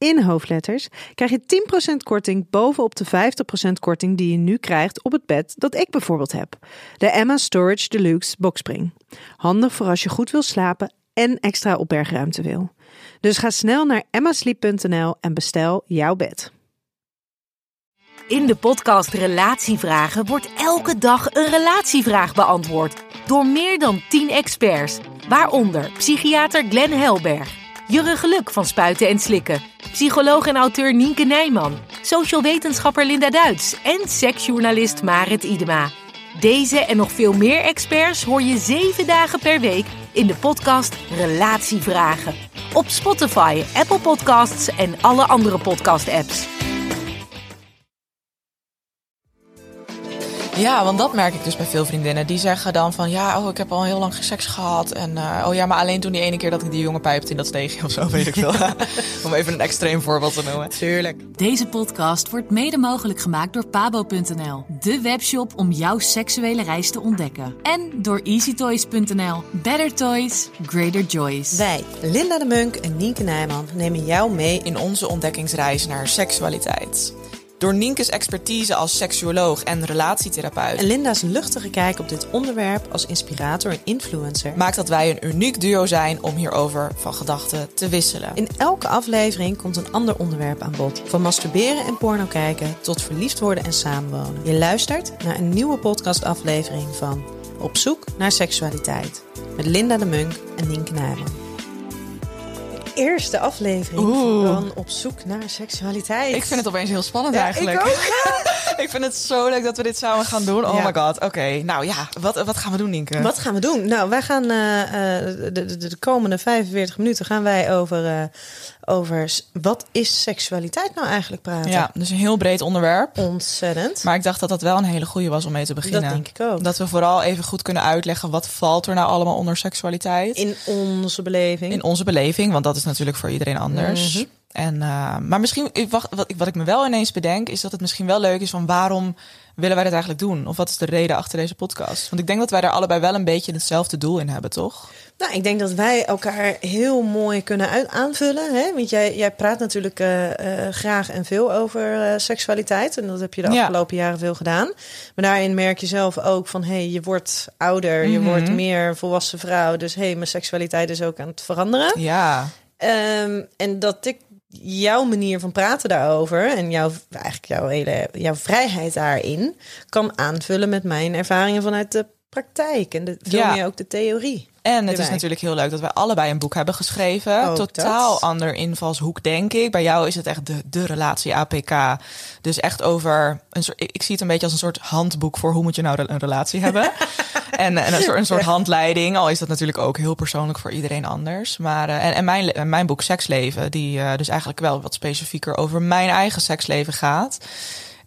in hoofdletters krijg je 10% korting bovenop de 50% korting die je nu krijgt op het bed dat ik bijvoorbeeld heb. De Emma Storage Deluxe Boxspring. Handig voor als je goed wil slapen en extra opbergruimte wil. Dus ga snel naar emmasleep.nl en bestel jouw bed. In de podcast Relatievragen wordt elke dag een relatievraag beantwoord door meer dan 10 experts, waaronder psychiater Glenn Helberg, Jurre Geluk van Spuiten en Slikken, psycholoog en auteur Nienke Nijman, social wetenschapper Linda Duits en seksjournalist Marit Idema. Deze en nog veel meer experts hoor je 7 dagen per week in de podcast Relatievragen. Op Spotify, Apple Podcasts en alle andere podcast-apps. Ja, want dat merk ik dus bij veel vriendinnen. Die zeggen dan van ja, oh, ik heb al heel lang geen seks gehad. En uh, oh ja, maar alleen toen die ene keer dat ik die jongen pijpte in dat steegje of zo, weet ik veel. Om even een extreem voorbeeld te noemen. Tuurlijk. Deze podcast wordt mede mogelijk gemaakt door pabo.nl. De webshop om jouw seksuele reis te ontdekken. En door easytoys.nl. Better toys, greater joys. Wij, Linda de Munk en Nienke Nijman, nemen jou mee In onze ontdekkingsreis naar seksualiteit. Door Nienke's expertise als seksuoloog en relatietherapeut en Linda's luchtige kijk op dit onderwerp als inspirator en influencer. maakt dat wij een uniek duo zijn om hierover van gedachten te wisselen. In elke aflevering komt een ander onderwerp aan bod. Van masturberen en porno kijken tot verliefd worden en samenwonen. Je luistert naar een nieuwe podcastaflevering van Op zoek naar seksualiteit. Met Linda de Munk en Nienke Nijman. Eerste aflevering Oeh. van Op zoek naar seksualiteit. Ik vind het opeens heel spannend Ja, eigenlijk. ik ook. ik vind het zo leuk dat we dit samen gaan doen. Oh Ja. my god. Oké, nou ja, wat, wat gaan we doen, Nienke? Wat gaan we doen? Nou, wij gaan eh, eh, de, de, de komende 45 minuten gaan wij over, eh, over wat is seksualiteit nou eigenlijk praten. Ja, dus een heel breed onderwerp. Ontzettend. Maar ik dacht dat dat wel een hele goede was om mee te beginnen. Dat denk ik ook. Dat we vooral even goed kunnen uitleggen wat valt er nou allemaal onder seksualiteit. In onze beleving. In onze beleving, want dat is natuurlijk voor iedereen anders. Mhm. En, eh, maar misschien, ik wacht, wat, ik- wat ik me wel ineens bedenk, is dat het misschien wel leuk is van waarom willen wij dit eigenlijk doen? Of wat is de reden achter deze podcast? Want ik denk dat wij daar allebei wel een beetje hetzelfde doel in hebben, toch? Nou, ik denk dat wij elkaar heel mooi kunnen uit aanvullen. Hè? Want jij, jij praat natuurlijk eh, eh, graag en veel over seksualiteit. En dat heb je de Ja. afgelopen jaren veel gedaan. Maar daarin merk je zelf ook van... hé, hey, je wordt ouder, je Mhm. wordt meer volwassen vrouw. Dus hé, hey, mijn seksualiteit is ook aan het veranderen. Ja, Ehm, en dat ik jouw manier van praten daarover... en jouw, eigenlijk jouw, hele, jouw vrijheid daarin... kan aanvullen met mijn ervaringen vanuit de praktijk. En de, veel Ja. meer ook de theorie. En het is natuurlijk heel leuk dat wij allebei een boek hebben geschreven. Ook Totaal dat. ander invalshoek, denk ik. Bij jou is het echt de, de relatie APK. Dus echt over een soort. Ik ik zie het een beetje als een soort handboek voor hoe moet je nou een relatie hebben. en, en een soort, een soort handleiding. Al is dat natuurlijk ook heel persoonlijk voor iedereen anders. Maar eh, en, en mijn, en mijn boek Seksleven, die eh, dus eigenlijk wel wat specifieker over mijn eigen seksleven gaat.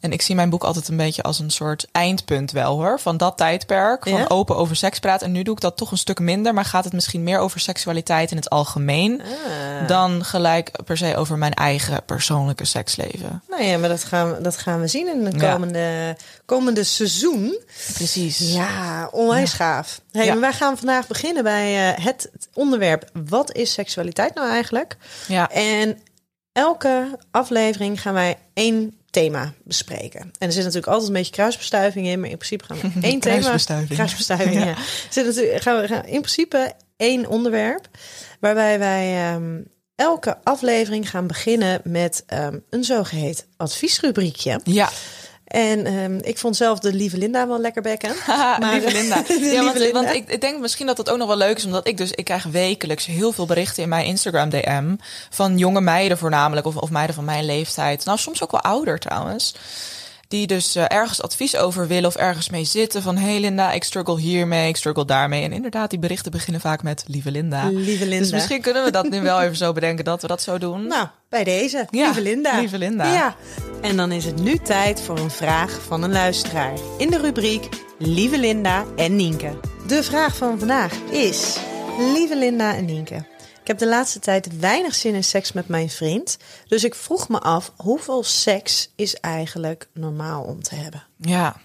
En ik zie mijn boek altijd een beetje als een soort eindpunt wel hoor. Van dat tijdperk. Van Ja? open over seks praten. En nu doe ik dat toch een stuk minder. Maar gaat het misschien meer over seksualiteit in het algemeen. Ah. Dan gelijk per se over mijn eigen persoonlijke seksleven. Nou ja, maar dat gaan we, dat gaan we zien in Ja. komende, komende seizoen. Precies. Ja, onwijs gaaf. Hey, Ja. wij gaan vandaag beginnen bij eh, het onderwerp... wat is seksualiteit nou eigenlijk? Ja. En elke aflevering gaan wij één thema bespreken. En er zit natuurlijk altijd een beetje kruisbestuiving in... maar in principe gaan we één thema... Kruisbestuiving. Kruisbestuiving, ja. Ja. Zit natuurlijk, gaan we gaan in principe één onderwerp... waarbij wij ehm, elke aflevering gaan beginnen met ehm, een zogeheten adviesrubriekje. Ja. En ehm, ik vond zelf de lieve Linda wel lekker bekken. Maar- lieve Linda. Ja, lieve want, Linda. want ik, ik denk misschien dat het ook nog wel leuk is, omdat ik dus ik krijg wekelijks heel veel berichten in mijn Instagram DM van jonge meiden voornamelijk of, of meiden van mijn leeftijd. Nou, soms ook wel ouder trouwens. Die dus eh, ergens advies over willen of ergens mee zitten. Van hey Linda, ik struggle hiermee, ik struggle daarmee. En inderdaad, die berichten beginnen vaak met lieve Linda. Lieve Linda. Dus misschien kunnen we dat nu wel even zo bedenken dat we dat zo doen. Nou, bij deze. Ja, lieve Linda. lieve Linda. Ja. En dan is het nu tijd voor een vraag van een luisteraar. In de rubriek Lieve Linda en Nienke. De vraag van vandaag is... Lieve Linda en Nienke. Ik heb de laatste tijd weinig zin in seks met mijn vriend. Dus ik vroeg me af, hoeveel seks is eigenlijk normaal om te hebben? Ja,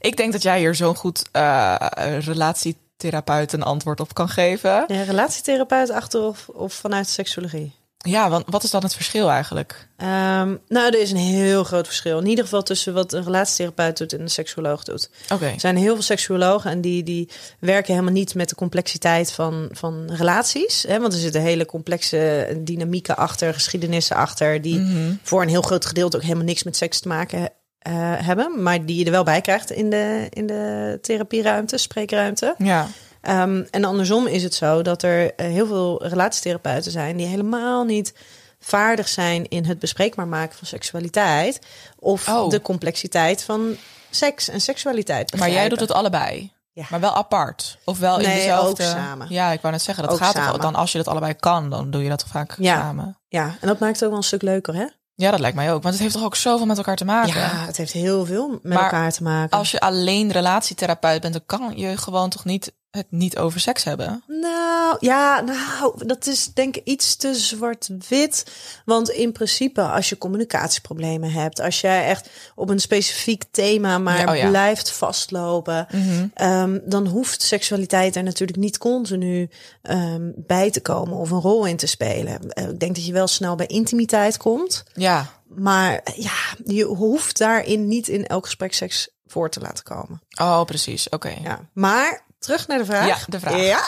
ik denk dat jij hier zo'n goed eh, relatietherapeut een antwoord op kan geven. Ja, relatietherapeut achter of, of vanuit seksuologie? Ja, want wat is dan het verschil eigenlijk? Ehm, nou, er is een heel groot verschil. In ieder geval tussen wat een relatietherapeut doet en een seksuoloog doet. Oké. Er zijn heel veel seksuologen en die, die werken helemaal niet met de complexiteit van, van relaties. Hè? Want er zitten hele complexe dynamieken achter, geschiedenissen achter, die Mhm. voor een heel groot gedeelte ook helemaal niks met seks te maken eh, hebben. Maar die je er wel bij krijgt in de, in de therapieruimte, spreekruimte. Ja. Ehm, en andersom is het zo dat er eh, heel veel relatietherapeuten zijn die helemaal niet vaardig zijn in het bespreekbaar maken van seksualiteit of Oh. de complexiteit van seks en seksualiteit. Maar jij doet het allebei. Ja. Maar wel apart. Of wel in dezelfde... ook samen. Ja, ik wou net zeggen, dat Ook gaat toch dan als je dat allebei kan, dan doe je dat toch vaak Ja. samen. Ja, en dat maakt het ook wel een stuk leuker, hè? Ja, dat lijkt mij ook. Want het heeft toch ook zoveel met elkaar te maken. Ja, het heeft heel veel met Maar elkaar te maken. Als je alleen relatietherapeut bent, dan kan je gewoon toch niet het niet over seks hebben. Nou, ja, nou, dat is denk ik iets te zwart-wit. Want in principe, als je communicatieproblemen hebt, als jij echt op een specifiek thema maar Ja, oh ja. blijft vastlopen, ehm, dan hoeft seksualiteit er natuurlijk niet continu ehm, bij te komen of een rol in te spelen. Eh, ik denk dat je wel snel bij intimiteit komt, Ja. maar ja, je hoeft daarin niet in elk gesprek seks voor te laten komen. Oh, precies. Oké. Ja, maar terug naar de vraag. Ja, de vraag. Ja.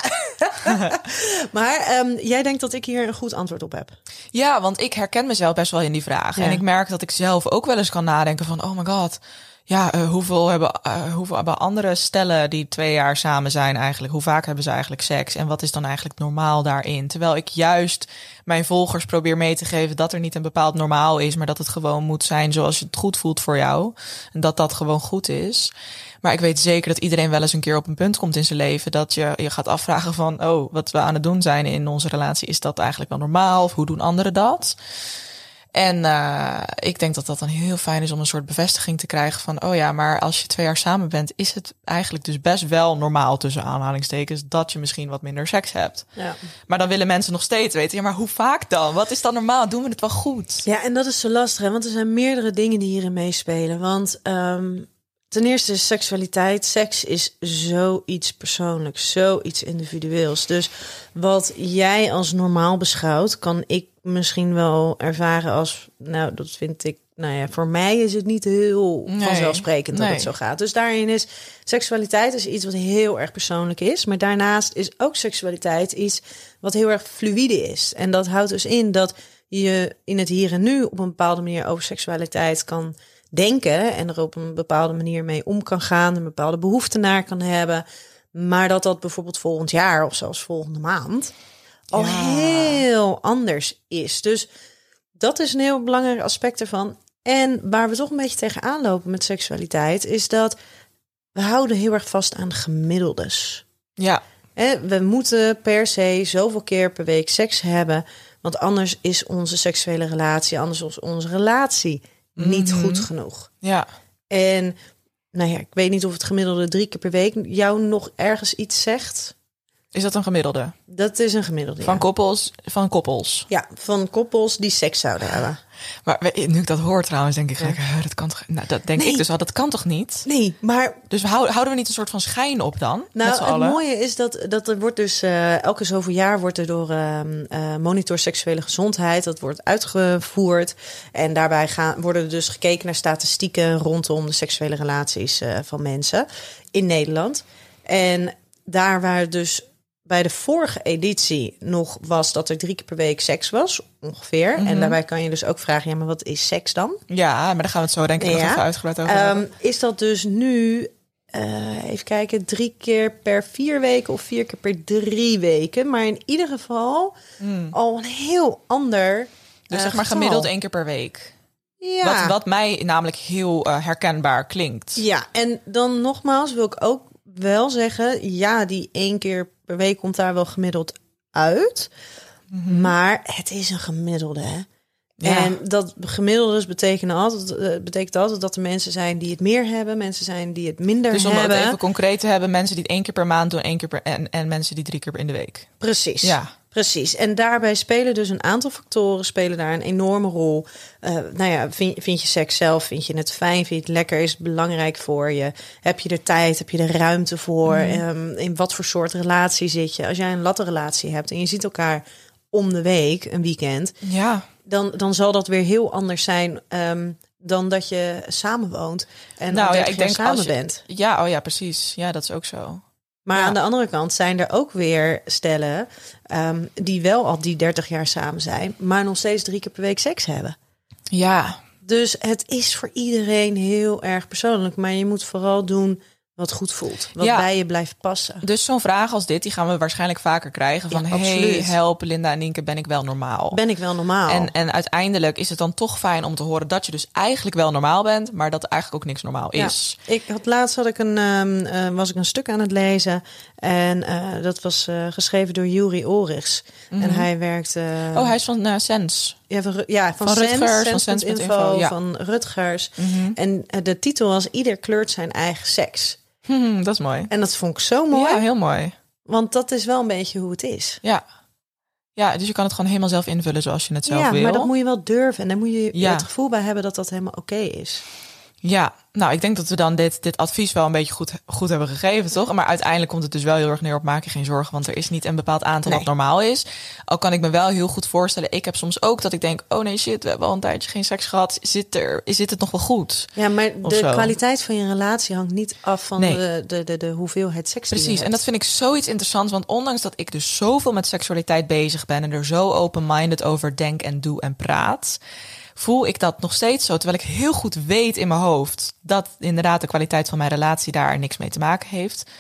maar ehm, jij denkt dat ik hier een goed antwoord op heb. Ja, want ik herken mezelf best wel in die vraag. Ja. En ik merk dat ik zelf ook wel eens kan nadenken van... oh my god, ja, eh, hoeveel, hebben, eh, hoeveel hebben andere stellen die twee jaar samen zijn eigenlijk? Hoe vaak hebben ze eigenlijk seks? En wat is dan eigenlijk normaal daarin? Terwijl ik juist mijn volgers probeer mee te geven... dat er niet een bepaald normaal is... maar dat het gewoon moet zijn zoals je het goed voelt voor jou. En dat dat gewoon goed is. Maar ik weet zeker dat iedereen wel eens een keer op een punt komt in zijn leven dat je je gaat afvragen van, oh, wat we aan het doen zijn in onze relatie, is dat eigenlijk wel normaal? Of hoe doen anderen dat? En eh, ik denk dat dat dan heel fijn is om een soort bevestiging te krijgen van, oh ja, maar als je twee jaar samen bent, is het eigenlijk dus best wel normaal tussen aanhalingstekens dat je misschien wat minder seks hebt. Ja. Maar dan willen mensen nog steeds weten, ja, maar hoe vaak dan? Wat is dan normaal? Doen we het wel goed? ja, en dat is zo lastig, hè? want er zijn meerdere dingen die hierin meespelen. Want ehm, ten eerste is seksualiteit, seks is zoiets persoonlijks, zoiets individueels. Dus wat jij als normaal beschouwt, kan ik misschien wel ervaren als, nou, dat vind ik. Nou ja, voor mij is het niet heel Nee, vanzelfsprekend dat nee. het zo gaat. Dus daarin is seksualiteit is iets wat heel erg persoonlijk is. Maar daarnaast is ook seksualiteit iets wat heel erg fluïde is. En dat houdt dus in dat je in het hier en nu op een bepaalde manier over seksualiteit kan denken en er op een bepaalde manier mee om kan gaan, een bepaalde behoefte naar kan hebben, maar dat dat bijvoorbeeld volgend jaar of zelfs volgende maand al Ja. heel anders is. Dus dat is een heel belangrijk aspect ervan. En waar we toch een beetje tegenaan lopen met seksualiteit is dat we houden heel erg vast aan gemiddeldes. Ja, we moeten per se zoveel keer per week seks hebben. Want anders is onze seksuele relatie, anders is onze relatie niet Mhm. goed genoeg. ja. En nou ja, ik weet niet of het gemiddelde drie keer per week jou nog ergens iets zegt. Is dat een gemiddelde? Dat is een gemiddelde. Van ja. koppels? Van koppels. ja, van koppels die seks zouden hebben. Maar nu ik dat hoor trouwens, denk ik gelijk, "Huh, dat kan toch... Nou, dat denk Nee. ik dus al, dat kan toch niet? Nee, maar Dus houden, we niet een soort van schijn op dan? Nou, het allen? mooie is dat, dat er wordt dus eh, elke zoveel jaar wordt er door ehm, eh, Monitor Seksuele Gezondheid, dat wordt uitgevoerd. En daarbij gaan, worden er dus gekeken naar statistieken rondom de seksuele relaties eh, van mensen in Nederland. En daar waar dus bij de vorige editie nog was dat er drie keer per week seks was, ongeveer. En daarbij kan je dus ook vragen, ja, maar wat is seks dan? Ja, maar daar gaan we het zo denk ik nog Ja. even uitgebreid over. Ehm, is dat dus nu, eh, even kijken, drie keer per vier weken of vier keer per drie weken? Maar in ieder geval al een heel ander. Hmm. Dus eh, zeg maar getal. gemiddeld één keer per week. Ja. Wat, wat mij namelijk heel eh, herkenbaar klinkt. Ja, en dan nogmaals wil ik ook wel zeggen, ja, die één keer per week komt daar wel gemiddeld uit. Maar het is een gemiddelde, hè? Mhm. Ja. En dat gemiddeldes betekenen altijd, eh, betekent altijd dat er mensen zijn die het meer hebben, mensen zijn die het minder Dus om hebben. het even concreet te hebben, mensen die het één keer per maand doen, één keer per en, en mensen die drie keer in de week. Precies. Ja. Precies. En daarbij spelen dus een aantal factoren spelen daar een enorme rol. Eh, nou ja, vind, vind je seks zelf? Vind je het fijn? Vind je het lekker? Is het belangrijk voor je? Heb je er tijd? Heb je er ruimte voor? Ehm, in wat voor soort relatie zit je? Als jij een latte relatie hebt en je ziet elkaar om de week, een weekend, Ja, dan, dan zal dat weer heel anders zijn ehm, dan dat je samenwoont en nou ja, 30 ik denk samen als je- bent. Ja, oh ja, precies. Ja, dat is ook zo. Maar Ja. aan de andere kant zijn er ook weer stellen ehm, die wel al die 30 jaar samen zijn, maar nog steeds drie keer per week seks hebben. Ja, Dus het is voor iedereen heel erg persoonlijk, maar je moet vooral doen wat goed voelt, wat Ja. bij je blijft passen. dus zo'n vraag als dit, die gaan we waarschijnlijk vaker krijgen. Van, Ja, hey, help Linda en Nienke, ben ik wel normaal? Ben ik wel normaal? En, en uiteindelijk is het dan toch fijn om te horen dat je dus eigenlijk wel normaal bent, maar dat eigenlijk ook niks normaal Ja. is. Ik had laatst had ik een, ehm, eh, was ik een stuk aan het lezen en eh, dat was eh, geschreven door Juri Orichs. En hij werkt. eh, Oh, hij is van Sens. Ja, van, ja, van, Van Sens, Rutgers, van Sens.info, ja. van Rutgers. Mhm. En de titel was Ieder kleurt zijn eigen seks. Hm, dat is mooi. En dat vond ik zo mooi, Ja, heel mooi. want dat is wel een beetje hoe het is. Ja. Ja, dus je kan het gewoon helemaal zelf invullen zoals je het zelf ja, wil. maar dat moet je wel durven. En daar moet je Ja. het gevoel bij hebben dat dat helemaal oké is. Ja, nou, ik denk dat we dan dit, dit advies wel een beetje goed, goed hebben gegeven, toch? Maar uiteindelijk komt het dus wel heel erg neer op maak je geen zorgen, want er is niet een bepaald aantal Nee. dat normaal is. Al kan ik me wel heel goed voorstellen, ik heb soms ook dat ik denk, oh nee, shit, we hebben al een tijdje geen seks gehad. Zit, er, zit het nog wel goed? Ja, maar de zo. kwaliteit van je relatie hangt niet af van Nee. de, de, de, de hoeveelheid seks die je Precies, en dat vind ik zoiets interessants, want ondanks dat ik dus zoveel met seksualiteit bezig ben en er zo open-minded over denk en doe en praat, voel ik dat nog steeds zo, terwijl ik heel goed weet in mijn hoofd dat inderdaad de kwaliteit van mijn relatie daar niks mee te maken heeft.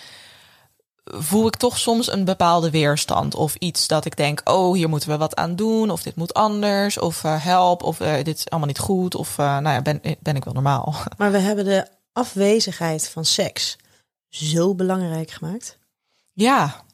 Voel ik toch soms een bepaalde weerstand of iets dat ik denk, oh, hier moeten we wat aan doen, of dit moet anders, of eh, help, of eh, dit is allemaal niet goed, of eh, nou ja, ben, ben ik wel normaal. Maar we hebben de afwezigheid van seks zo belangrijk gemaakt. Ja,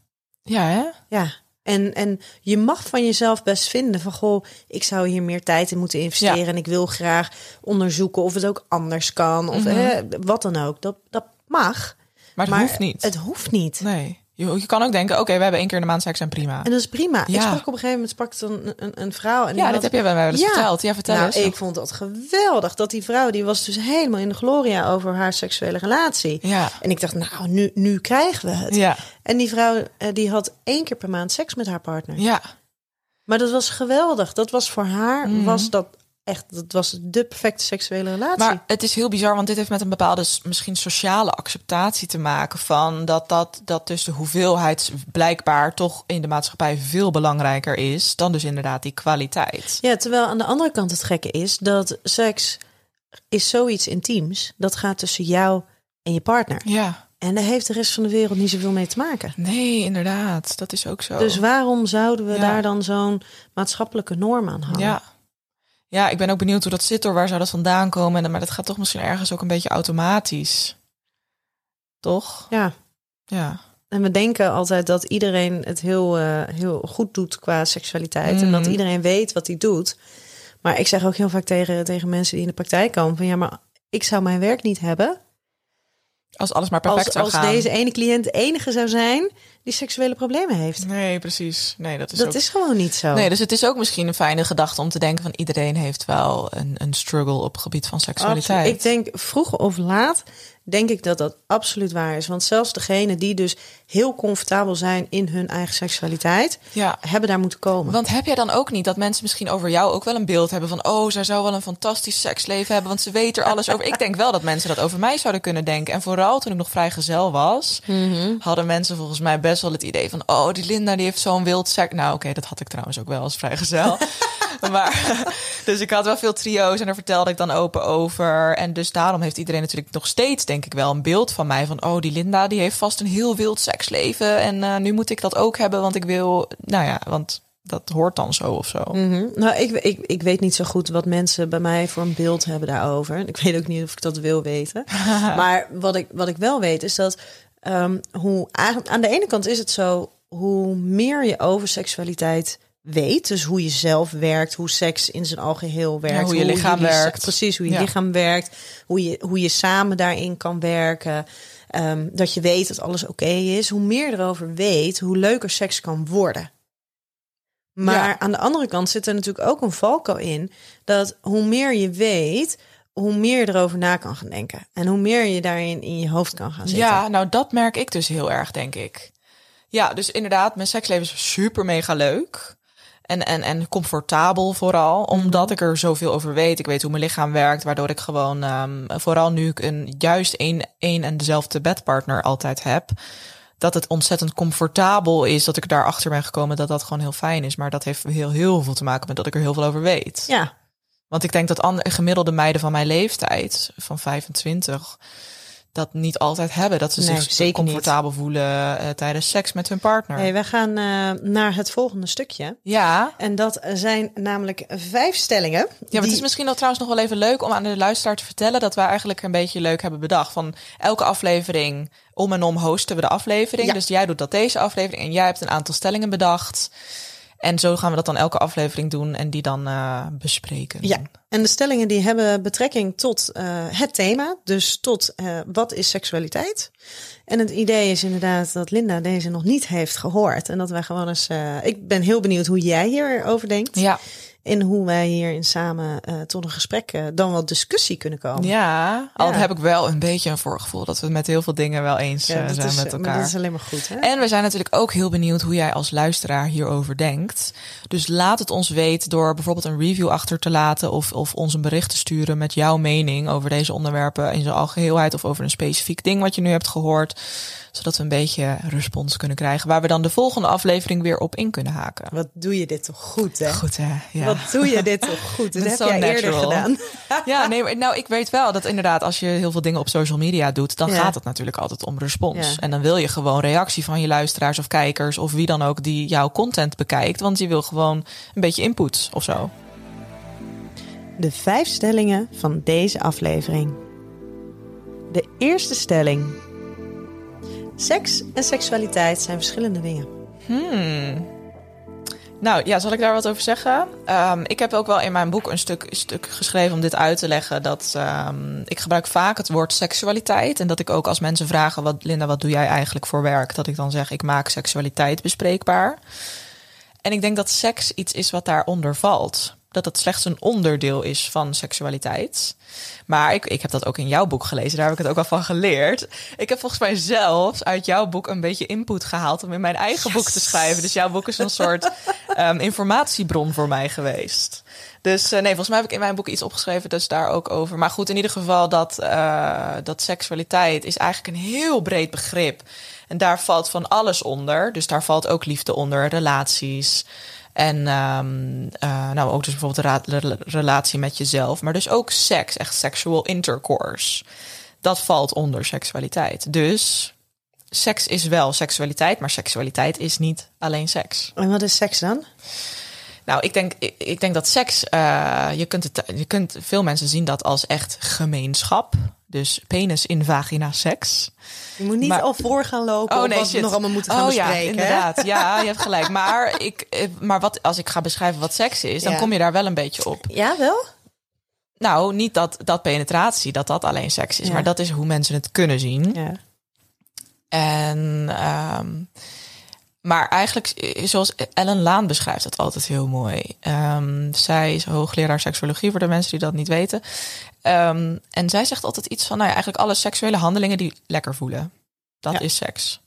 ja, hè? Ja, en, en je mag van jezelf best vinden van goh, ik zou hier meer tijd in moeten investeren Ja. en ik wil graag onderzoeken of het ook anders kan of Mhm. hè, wat dan ook. Dat, dat mag, Maar het hoeft niet. Het hoeft niet. Nee. Je, je kan ook denken, oké, we hebben één keer in de maand seks en prima. En dat is prima. Ik Ja. sprak op een gegeven moment sprak een, een, een vrouw en ja, had- dat heb je wel eens Ja. verteld. Ja, vertel nou, eens. ik vond dat geweldig. Dat die vrouw, die was dus helemaal in de gloria over haar seksuele relatie. Ja. En ik dacht, nou, nu, nu krijgen we het. Ja, En die vrouw, eh, die had één keer per maand seks met haar partner. ja, Maar dat was geweldig. Dat was voor haar, Mhm. was dat echt, dat was de perfecte seksuele relatie. maar het is heel bizar, want dit heeft met een bepaalde misschien sociale acceptatie te maken van dat dat, dat dus de hoeveelheid blijkbaar toch in de maatschappij veel belangrijker is dan dus inderdaad die kwaliteit. Ja, terwijl aan de andere kant het gekke is dat seks is zoiets intiems. Dat gaat tussen jou en je partner. Ja, En daar heeft de rest van de wereld niet zoveel mee te maken. nee, inderdaad, dat is ook zo. Dus waarom zouden we Ja. daar dan zo'n maatschappelijke norm aan hangen? ja. Ja, ik ben ook benieuwd hoe dat zit door waar zou dat vandaan komen. En- Maar dat gaat toch misschien ergens ook een beetje automatisch. Toch? ja. Ja. En we denken altijd dat iedereen het heel, eh, heel goed doet qua seksualiteit. En dat Mhm. iedereen weet wat hij doet. Maar ik zeg ook heel vaak tegen, tegen mensen die in de praktijk komen: van ja, maar ik zou mijn werk niet hebben. Als alles maar perfect Als, zou als gaan. deze ene cliënt de enige zou zijn die seksuele problemen heeft. Nee, precies. Nee, dat is Dat ook... is gewoon niet zo. Nee, dus het is ook misschien een fijne gedachte om te denken van iedereen heeft wel een, een struggle op het gebied van seksualiteit. Absoluut. Ik denk vroeg of laat denk ik dat dat absoluut waar is. Want zelfs degenen die dus heel comfortabel zijn in hun eigen seksualiteit, Ja. hebben daar moeten komen. Want heb jij dan ook niet dat mensen misschien over jou ook wel een beeld hebben van, oh, zij zou wel een fantastisch seksleven hebben, want ze weet er alles over. Ik denk wel dat mensen dat over mij zouden kunnen denken. En vooral toen ik nog vrijgezel was, Mhm. hadden mensen volgens mij best wel het idee van, oh, die Linda die heeft zo'n wild seks. Nou, oké, dat had ik trouwens ook wel als vrijgezel. maar, dus ik had wel veel trio's en daar vertelde ik dan open over. En dus daarom heeft iedereen natuurlijk nog steeds, denk ik wel, een beeld van mij van, oh, die Linda die heeft vast een heel wild seksleven. En uh, nu moet ik dat ook hebben, want ik wil, nou ja, want dat hoort dan zo of zo. Mhm. Nou, ik, ik, ik weet niet zo goed wat mensen bij mij voor een beeld hebben daarover. Ik weet ook niet of ik dat wil weten. maar wat ik, wat ik wel weet is dat um, hoe aan de ene kant is het zo, hoe meer je over seksualiteit weet, dus hoe je zelf werkt, hoe seks in zijn algeheel werkt, hoe je lichaam werkt, precies hoe je lichaam werkt, hoe je hoe je samen daarin kan werken. Um, dat je weet dat alles oké is. Hoe meer erover weet, hoe leuker seks kan worden. Maar aan de andere kant zit er natuurlijk ook een valkuil in. Dat hoe meer je weet, hoe meer je erover na kan gaan denken. En hoe meer je daarin in je hoofd kan gaan zitten. Ja, nou dat merk ik dus heel erg, denk ik. Ja, dus inderdaad, mijn seksleven is super mega leuk. En, en, en comfortabel vooral, omdat mhm. ik er zoveel over weet. Ik weet hoe mijn lichaam werkt, waardoor ik gewoon, um, vooral nu ik een juist één, één en dezelfde bedpartner altijd heb, dat het ontzettend comfortabel is dat ik daarachter ben gekomen dat dat gewoon heel fijn is. Maar dat heeft heel, heel veel te maken met dat ik er heel veel over weet. Ja. Want ik denk dat andere gemiddelde meiden van mijn leeftijd, van 25, dat niet altijd hebben. Dat ze zich zeker comfortabel voelen uh, tijdens seks met hun partner. Hey, we gaan uh, naar het volgende stukje. Ja. En dat zijn namelijk vijf stellingen. Ja, maar het is misschien al trouwens nog wel even leuk om aan de luisteraar te vertellen dat wij eigenlijk een beetje leuk hebben bedacht. Van elke aflevering om en om hosten we de aflevering. Ja. Dus jij doet dat deze aflevering en jij hebt een aantal stellingen bedacht. En zo gaan we dat dan elke aflevering doen en die dan uh, bespreken. Ja, en de stellingen die hebben betrekking tot uh, het thema. Dus tot uh, wat is seksualiteit? En het idee is inderdaad dat Linda deze nog niet heeft gehoord. En dat wij gewoon eens. ik ben heel benieuwd hoe jij hierover denkt. Ja. En hoe wij hierin samen uh, tot een gesprek, uh, dan wel discussie kunnen komen. Ja, al heb ik wel een beetje een voorgevoel dat we met heel veel dingen wel eens ja, uh, zijn is, met elkaar. Dat is alleen maar goed. Hè? En we zijn natuurlijk ook heel benieuwd hoe jij als luisteraar hierover denkt. Dus laat het ons weten door bijvoorbeeld een review achter te laten of, of ons een bericht te sturen met jouw mening over deze onderwerpen in zijn algeheelheid of over een specifiek ding wat je nu hebt gehoord zodat we een beetje respons kunnen krijgen. Waar we dan de volgende aflevering weer op in kunnen haken. Wat doe je dit toch goed, hè? Goed, hè? Ja. Wat doe je dit toch goed? Dat, heb jij eerder gedaan. ja, nee, nou, ik weet wel dat inderdaad als je heel veel dingen op social media doet, dan gaat het natuurlijk altijd om respons. En dan wil je gewoon reactie van je luisteraars of kijkers of wie dan ook die jouw content bekijkt. Want je wil gewoon een beetje input of zo. De vijf stellingen van deze aflevering. De eerste stelling. Seks en seksualiteit zijn verschillende dingen. Hmm. Nou ja, zal ik daar wat over zeggen? Um, ik heb ook wel in mijn boek een stuk, stuk geschreven om dit uit te leggen. Dat um, ik gebruik vaak het woord seksualiteit. En dat ik ook als mensen vragen: wat, Linda, wat doe jij eigenlijk voor werk? Dat ik dan zeg: ik maak seksualiteit bespreekbaar. En ik denk dat seks iets is wat daaronder valt dat het slechts een onderdeel is van seksualiteit. Maar ik, ik heb dat ook in jouw boek gelezen, daar heb ik het ook al van geleerd. Ik heb volgens mij zelfs uit jouw boek een beetje input gehaald om in mijn eigen boek te schrijven. Dus jouw boek is een soort um, informatiebron voor mij geweest. Dus uh, nee, volgens mij heb ik in mijn boek iets opgeschreven, dus daar ook over. Maar goed, in ieder geval dat, uh, dat seksualiteit is eigenlijk een heel breed begrip. En daar valt van alles onder. Dus daar valt ook liefde onder, relaties, en um, uh, nou, ook dus bijvoorbeeld de relatie met jezelf. Maar dus ook seks, echt sexual intercourse. Dat valt onder seksualiteit. Dus seks is wel seksualiteit, maar seksualiteit is niet alleen seks. En wat is seks dan? Nou, ik denk, ik, ik denk dat seks, uh, je, kunt het, je kunt veel mensen zien dat als echt gemeenschap. Dus penis in vagina seks. Je moet niet al voor gaan lopen oh, nee, wat we nog allemaal moeten gaan oh, bespreken. Ja, inderdaad. Ja, je hebt gelijk. Maar, ik, eh, maar wat, als ik ga beschrijven wat seks is, dan kom je daar wel een beetje op. Ja, wel? Nou, niet dat, dat penetratie, dat dat alleen seks is. Maar dat is hoe mensen het kunnen zien. Ja. En... Um, maar eigenlijk, eh, zoals Ellen Laan beschrijft het altijd heel mooi. Um, zij is hoogleraar seksologie voor de mensen die dat niet weten. Um, en zij zegt altijd iets van, nou ja, eigenlijk alle seksuele handelingen die lekker voelen. Dat is seks.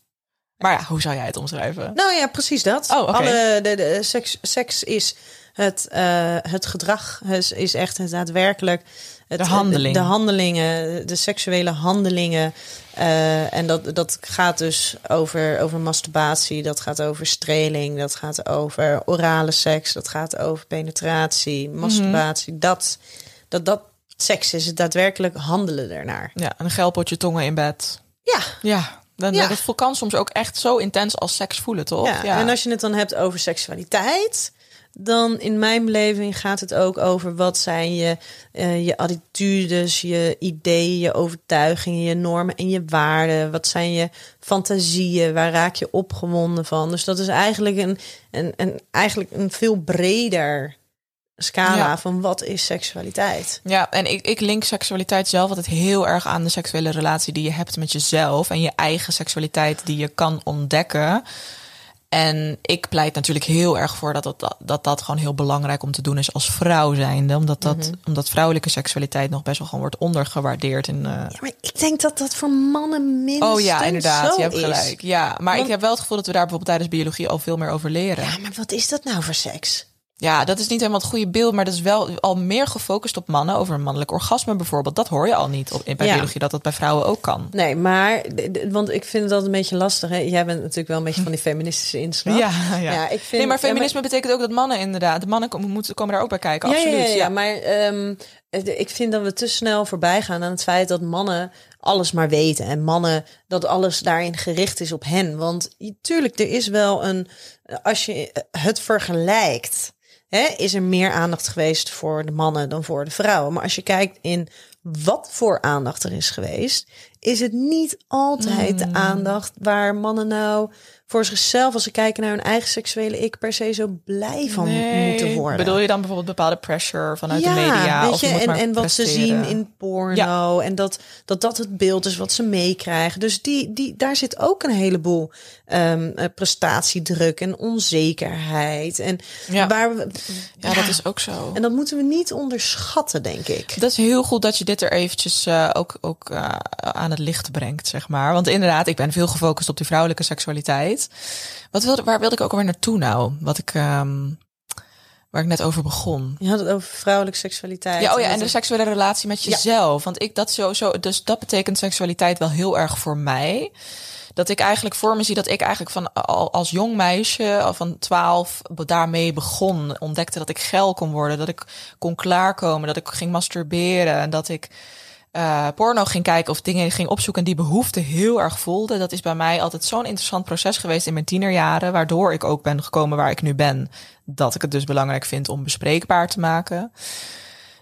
Maar ja, hoe zou jij het omschrijven? Nou ja, precies dat. Oh. Alle, de, de, seks, seks is het, eh, het gedrag, is, is echt het daadwerkelijk. Het, De handeling. De, handelingen, de seksuele handelingen. Eh, en dat, dat gaat dus over, over masturbatie, dat gaat over streling, dat gaat over orale seks, dat gaat over penetratie, Mhm. masturbatie. Dat, dat, dat seks is het daadwerkelijk handelen ernaar. Ja, een geilpotje tongen in bed. Ja, Ja, dan, Ja. dat kan soms ook echt zo intens als seks voelen, toch? Ja, en als je het dan hebt over seksualiteit, dan in mijn beleving gaat het ook over wat zijn je, eh, je attitudes, je ideeën, je overtuigingen, je normen en je waarden. Wat zijn je fantasieën? Waar raak je opgewonden van? Dus dat is eigenlijk een, een, een, eigenlijk een veel breder scala Ja. van wat is seksualiteit. Ja, en ik, ik link seksualiteit zelf altijd heel erg aan de seksuele relatie die je hebt met jezelf en je eigen seksualiteit die je kan ontdekken. En ik pleit natuurlijk heel erg voor dat dat, dat, dat gewoon heel belangrijk om te doen is als vrouw zijnde. Omdat, dat, Mhm. omdat vrouwelijke seksualiteit nog best wel gewoon wordt ondergewaardeerd. In, eh, Ja, maar ik denk dat dat voor mannen minstens Oh ja, inderdaad, je hebt is. gelijk. Ja, maar ik heb wel het gevoel dat we daar bijvoorbeeld tijdens biologie al veel meer over leren. Ja, maar wat is dat nou voor seks? Ja, dat is niet helemaal het goede beeld, maar dat is wel al meer gefocust op mannen. Over een mannelijk orgasme bijvoorbeeld. Dat hoor je al niet op, bij Ja. biologie, dat dat bij vrouwen ook kan. Nee, maar want ik vind dat een beetje lastig. Hè? Jij bent natuurlijk wel een beetje van die feministische inslag. Ja, ja. ik vind, nee, maar ja, feminisme betekent ook dat mannen inderdaad, de mannen komen, moeten, komen daar ook bij kijken. Ja, Absoluut. ja, ja, ja, maar ehm, ik vind dat we te snel voorbij gaan aan het feit dat mannen alles maar weten. En mannen, dat alles daarin gericht is op hen. Want tuurlijk, er is wel een, als je het vergelijkt, hè, is er meer aandacht geweest voor de mannen dan voor de vrouwen. Maar als je kijkt in wat voor aandacht er is geweest, is het niet altijd Hmm. de aandacht waar mannen nou voor zichzelf, als ze kijken naar hun eigen seksuele ik, per se zo blij van Nee. moeten worden. Bedoel je dan bijvoorbeeld bepaalde pressure vanuit de media? Weet of je, en, wat ze zien in porno. En dat, dat dat het beeld is wat ze meekrijgen. Dus die, die, daar zit ook een heleboel ehm, eh, prestatiedruk en onzekerheid. En Ja. waar we, Ja, dat is ook zo. En dat moeten we niet onderschatten, denk ik. Dat is heel goed dat je dit er eventjes eh, ook, ook eh, aan het licht brengt, zeg maar. Want inderdaad, ik ben veel gefocust op die vrouwelijke seksualiteit. Wat wilde, waar wilde ik ook alweer naartoe nou? Wat ik, ehm, waar ik net over begon. Je had het over vrouwelijke seksualiteit. Ja, oh ja, en de seksuele relatie met jezelf. Want ik dat sowieso, dus dat betekent seksualiteit wel heel erg voor mij. Dat ik eigenlijk voor me zie dat ik eigenlijk van al als jong meisje, al van 12, daarmee begon. Ontdekte dat ik geil kon worden, dat ik kon klaarkomen, dat ik ging masturberen en dat ik eh, porno ging kijken of dingen ging opzoeken en die behoefte heel erg voelde. Dat is bij mij altijd zo'n interessant proces geweest in mijn tienerjaren, waardoor ik ook ben gekomen waar ik nu ben. Dat ik het dus belangrijk vind om bespreekbaar te maken.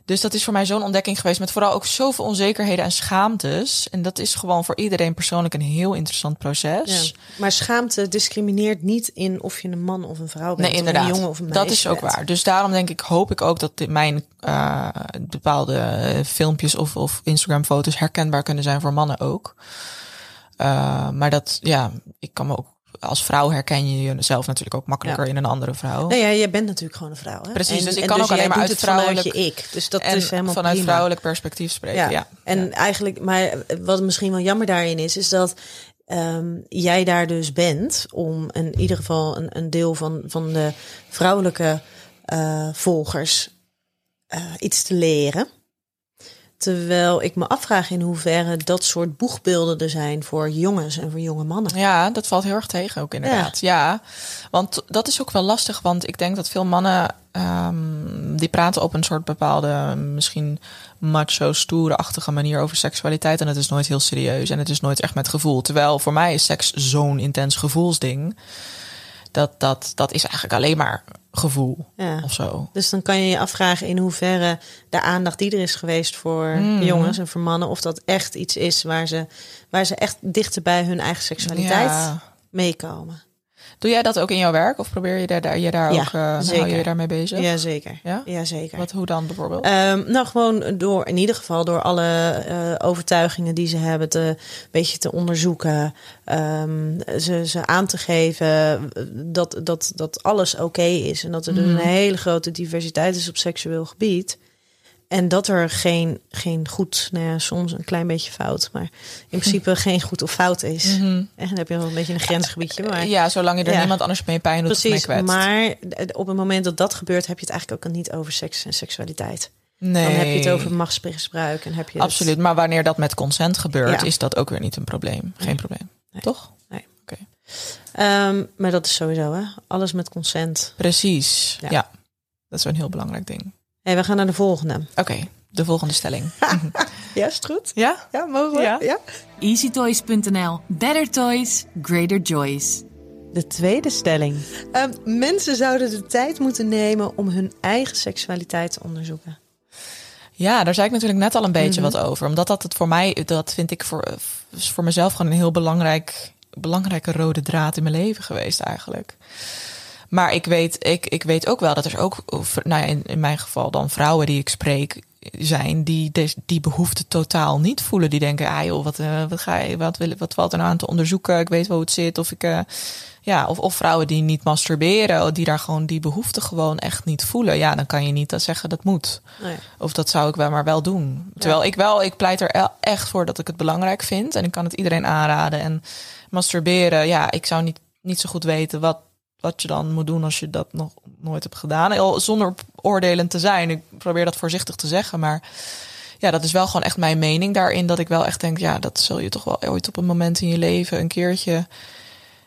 Dus dat is voor mij zo'n ontdekking geweest met vooral ook zoveel onzekerheden en schaamtes. En dat is gewoon voor iedereen persoonlijk een heel interessant proces. Ja. Maar schaamte discrimineert niet in of je een man of een vrouw bent. Nee, of inderdaad. een jongen of een meisje dat is ook bent. waar. Dus daarom denk ik, hoop ik ook dat mijn eh, bepaalde filmpjes of, of Instagram foto's herkenbaar kunnen zijn voor mannen ook. Eh, maar dat, ja, ik kan me ook als vrouw herken je jezelf natuurlijk ook makkelijker Ja. in een andere vrouw. Nee, ja, jij bent natuurlijk gewoon een vrouw. Hè? Precies, dus ik kan ook alleen maar uit vrouwelijk- je ik. Dus dat en is helemaal vanuit prima. vrouwelijk perspectief spreken. Ja. Ja. En eigenlijk, maar wat misschien wel jammer daarin is, is dat ehm, jij daar dus bent om in ieder geval een, een deel van, van de vrouwelijke eh, volgers eh, iets te leren. Terwijl ik me afvraag in hoeverre dat soort boegbeelden er zijn voor jongens en voor jonge mannen. Ja, dat valt heel erg tegen ook inderdaad. Ja, want dat is ook wel lastig, want ik denk dat veel mannen ehm, die praten op een soort bepaalde, misschien macho, stoere-achtige manier over seksualiteit en het is nooit heel serieus en het is nooit echt met gevoel. Terwijl voor mij is seks zo'n intens gevoelsding. Dat, dat, dat is eigenlijk alleen maar gevoel Ja. of zo. Dus dan kan je je afvragen in hoeverre de aandacht die er is geweest voor Mhm. jongens en voor mannen, of dat echt iets is waar ze, waar ze echt dichter bij hun eigen seksualiteit Ja. meekomen. Doe jij dat ook in jouw werk of probeer je daar, daar, je daar Ja, ook, uh, hou zeker. je je daarmee bezig? Jazeker. Ja? Jazeker. Wat, hoe dan bijvoorbeeld? Ehm, nou, gewoon door, in ieder geval door alle eh, overtuigingen die ze hebben, te, een beetje te onderzoeken. ehm, ze, ze aan te geven dat, dat, dat alles oké is. En dat er dus Mhm. een hele grote diversiteit is op seksueel gebied. En dat er geen, geen goed, nou ja, soms een klein beetje fout, maar in principe geen goed of fout is. En dan heb je wel een beetje een grensgebiedje. Maar Ja, zolang je er Ja. niemand anders mee pijn doet precies. Maar op het moment dat dat gebeurt, heb je het eigenlijk ook niet over seks en seksualiteit. nee. Dan heb je het over machtsmisbruik en heb je het- Absoluut. Maar wanneer dat met consent gebeurt, Ja. is dat ook weer niet een probleem. Geen probleem. Nee. Toch? Nee. Oké. Ehm, maar dat is sowieso, hè? Alles met consent. Precies. Ja. Ja. Dat is wel een heel belangrijk ding. Hey, we gaan naar de volgende. Oké, de volgende stelling. Ja, is het goed? ja? Ja, mogen we? Ja. ja? EasyToys.nl. Better toys, greater joys. De tweede stelling. Ehm, mensen zouden de tijd moeten nemen om hun eigen seksualiteit te onderzoeken. Ja, daar zei ik natuurlijk net al een beetje Mhm. wat over. Omdat dat het voor mij, dat vind ik voor, is voor mezelf gewoon een heel belangrijk, belangrijke rode draad in mijn leven geweest eigenlijk. Maar ik weet, ik, ik weet ook wel dat er ook, nou ja, in, in mijn geval dan vrouwen die ik spreek zijn die des- die behoefte totaal niet voelen. Die denken, ah joh, wat, eh, wat ga je, wat, wil, wat valt er nou aan te onderzoeken? Ik weet wel hoe het zit. Of ik, eh, ja, of, of vrouwen die niet masturberen, die daar gewoon die behoefte gewoon echt niet voelen. Ja, dan kan je niet dat zeggen dat moet. Nee. Of dat zou ik wel maar wel doen. Terwijl ik wel, ik pleit er echt voor dat ik het belangrijk vind. En ik kan het iedereen aanraden. En masturberen, ja, ik zou niet, niet zo goed weten wat, wat je dan moet doen als je dat nog nooit hebt gedaan. Zonder oordelend te zijn. Ik probeer dat voorzichtig te zeggen. Maar ja, dat is wel gewoon echt mijn mening daarin. Dat ik wel echt denk, ja, dat zul je toch wel ooit op een moment in je leven een keertje.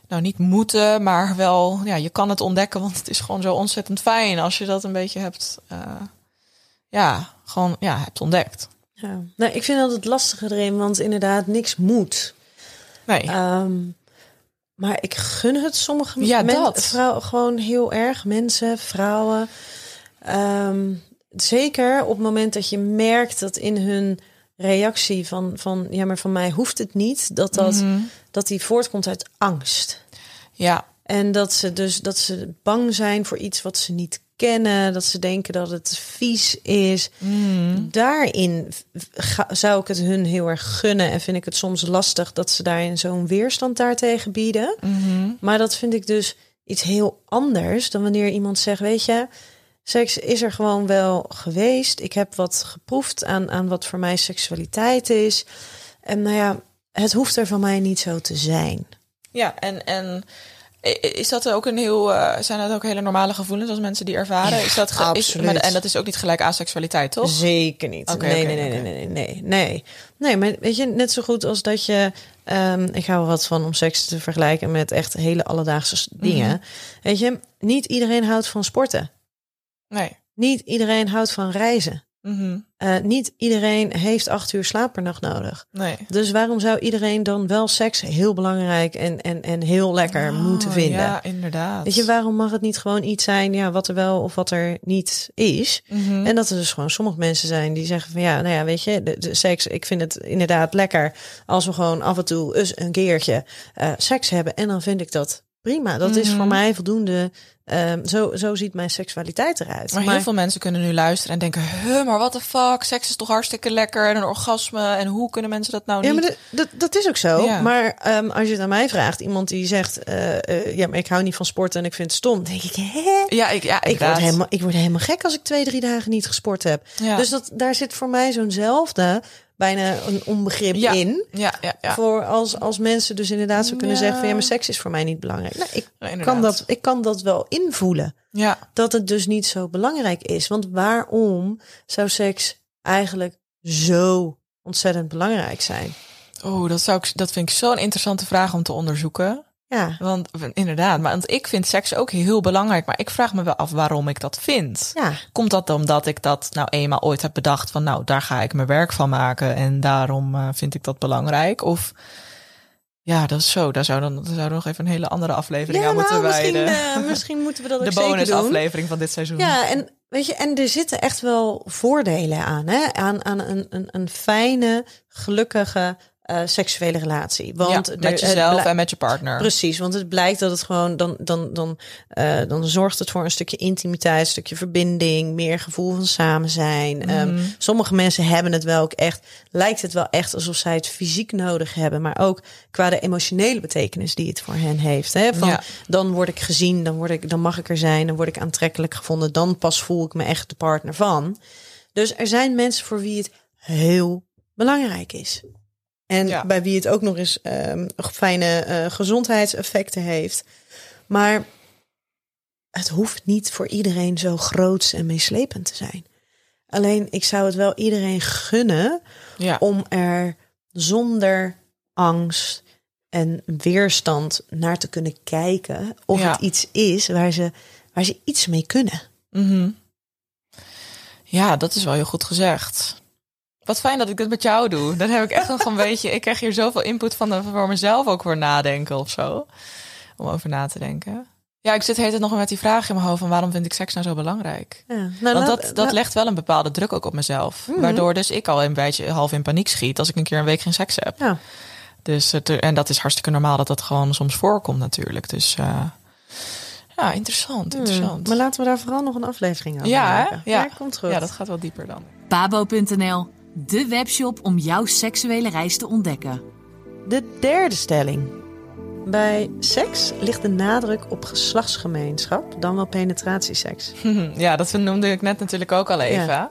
Nou, niet moeten, maar wel, ja, je kan het ontdekken, want het is gewoon zo ontzettend fijn als je dat een beetje hebt, eh, ja, gewoon, ja, hebt ontdekt. Ja. Nou, ik vind altijd lastig erin, want inderdaad, niks moet. Nee, Ehm, maar ik gun het sommige Ja, men- dat. vrouwen gewoon heel erg. Mensen, vrouwen. Ehm, zeker op het moment dat je merkt dat in hun reactie van, van ja, maar van mij hoeft het niet, dat dat, Mhm. dat die voortkomt uit angst. ja, En dat ze dus dat ze bang zijn voor iets wat ze niet kennen, dat ze denken dat het vies is. Mhm. Daarin ga- zou ik het hun heel erg gunnen en vind ik het soms lastig dat ze daarin zo'n weerstand daartegen bieden. Mhm. Maar dat vind ik dus iets heel anders dan wanneer iemand zegt, weet je, seks is er gewoon wel geweest. Ik heb wat geproefd aan, aan wat voor mij seksualiteit is. En nou ja, het hoeft er van mij niet zo te zijn. ja, en, en is dat ook een heel, eh, zijn dat ook hele normale gevoelens als mensen die ervaren? is dat is, absoluut. maar, en dat is ook niet gelijk aan seksualiteit, toch? Zeker niet. Nee, nee, nee, nee, nee, nee, nee. Nee, maar weet je, net zo goed als dat je... ehm, ik hou er wat van om seks te vergelijken met echt hele alledaagse s- dingen. Mhm. Weet je, niet iedereen houdt van sporten. Nee. Niet iedereen houdt van reizen. Mhm. Eh, niet iedereen heeft acht uur slaap per nacht nodig. Nee. Dus waarom zou iedereen dan wel seks heel belangrijk en, en, en heel lekker moeten Oh, vinden? Ja, inderdaad. Weet je, waarom mag het niet gewoon iets zijn ja, wat er wel of wat er niet is? Mhm. En dat er dus gewoon sommige mensen zijn die zeggen van ja, nou ja, weet je, de, de seks, ik vind het inderdaad lekker als we gewoon af en toe eens een keertje eh, seks hebben. En dan vind ik dat prima. Dat is Mhm. voor mij voldoende. Ehm, zo, zo ziet mijn seksualiteit eruit. Maar heel veel mensen kunnen nu luisteren en denken: huh, maar what the fuck? Seks is toch hartstikke lekker en een orgasme. En hoe kunnen mensen dat nou Ja, niet? maar dat, dat, is ook zo. Ja. Maar ehm, als je het aan mij vraagt, iemand die zegt, eh, eh, ja, maar ik hou niet van sporten en ik vind het stom, denk ik, hè? Ja, ik, ja, Ik word, helemaal, ik word helemaal gek als ik twee, drie dagen niet gesport heb. Ja. Dus dat, daar zit voor mij zo'nzelfde, bijna een onbegrip Ja. in. Ja, ja, ja. Voor als, als mensen dus inderdaad zo kunnen zeggen van ja, maar seks is voor mij niet belangrijk. Nou, ik, kan dat, ik kan dat wel invoelen. Ja, Dat het dus niet zo belangrijk is. Want waarom zou seks eigenlijk zo ontzettend belangrijk zijn? oh, dat, zou ik, dat vind ik zo'n interessante vraag om te onderzoeken. Ja, Want inderdaad, maar want ik vind seks ook heel belangrijk. Maar ik vraag me wel af waarom ik dat vind. ja. Komt dat omdat ik dat nou eenmaal ooit heb bedacht van nou, daar ga ik mijn werk van maken en daarom eh, vind ik dat belangrijk? Of ja, dat is zo. Daar zou dan daar we nog even een hele andere aflevering ja aan moeten nou, misschien, wijden. eh, misschien moeten we dat De ook zeker doen. bonusaflevering van dit seizoen. Ja, en weet je, en er zitten echt wel voordelen aan, hè? Aan, aan een, een, een fijne, gelukkige eh, seksuele relatie. Want Ja, met jezelf en met je partner. Precies, want het blijkt dat het gewoon dan, dan, dan, eh, dan zorgt het voor een stukje intimiteit, een stukje verbinding, meer gevoel van samen zijn. Ehm, Mhm. sommige mensen hebben het wel ook echt, lijkt het wel echt alsof zij het fysiek nodig hebben, maar ook qua de emotionele betekenis die het voor hen heeft. Hè? Van, Ja. Dan word ik gezien, dan, word ik, dan mag ik er zijn, dan word ik aantrekkelijk gevonden, dan pas voel ik me echt de partner van. Dus er zijn mensen voor wie het heel belangrijk is. En Ja. bij wie het ook nog eens ehm, fijne eh, gezondheidseffecten heeft. Maar het hoeft niet voor iedereen zo groots en meeslepend te zijn. Alleen ik zou het wel iedereen gunnen Ja. om er zonder angst en weerstand naar te kunnen kijken of Ja. het iets is waar ze, waar ze iets mee kunnen. Mhm. Ja, dat is wel heel goed gezegd. Wat fijn dat ik dit met jou doe. Dan heb ik echt nog een beetje. Ik krijg hier zoveel input van de, voor mezelf ook voor nadenken of zo. Om over na te denken. Ja, ik zit hele tijd nog met die vraag in mijn hoofd van waarom vind ik seks nou zo belangrijk? Ja, nou, Want dat, dat legt wel een bepaalde druk ook op mezelf. Mhm. Waardoor dus ik al een beetje half in paniek schiet als ik een keer een week geen seks heb. Ja. Dus het, en dat is hartstikke normaal dat dat gewoon soms voorkomt natuurlijk. Dus eh, ja, interessant, interessant. Hmm, Maar laten we daar vooral nog een aflevering over Ja, maken. Ja. komt goed. Ja, dat gaat wel dieper dan. Pabo.nl, de webshop om jouw seksuele reis te ontdekken. De derde stelling. Bij seks ligt de nadruk op geslachtsgemeenschap, dan wel penetratieseks. Ja, dat noemde ik net natuurlijk ook al even. Ja.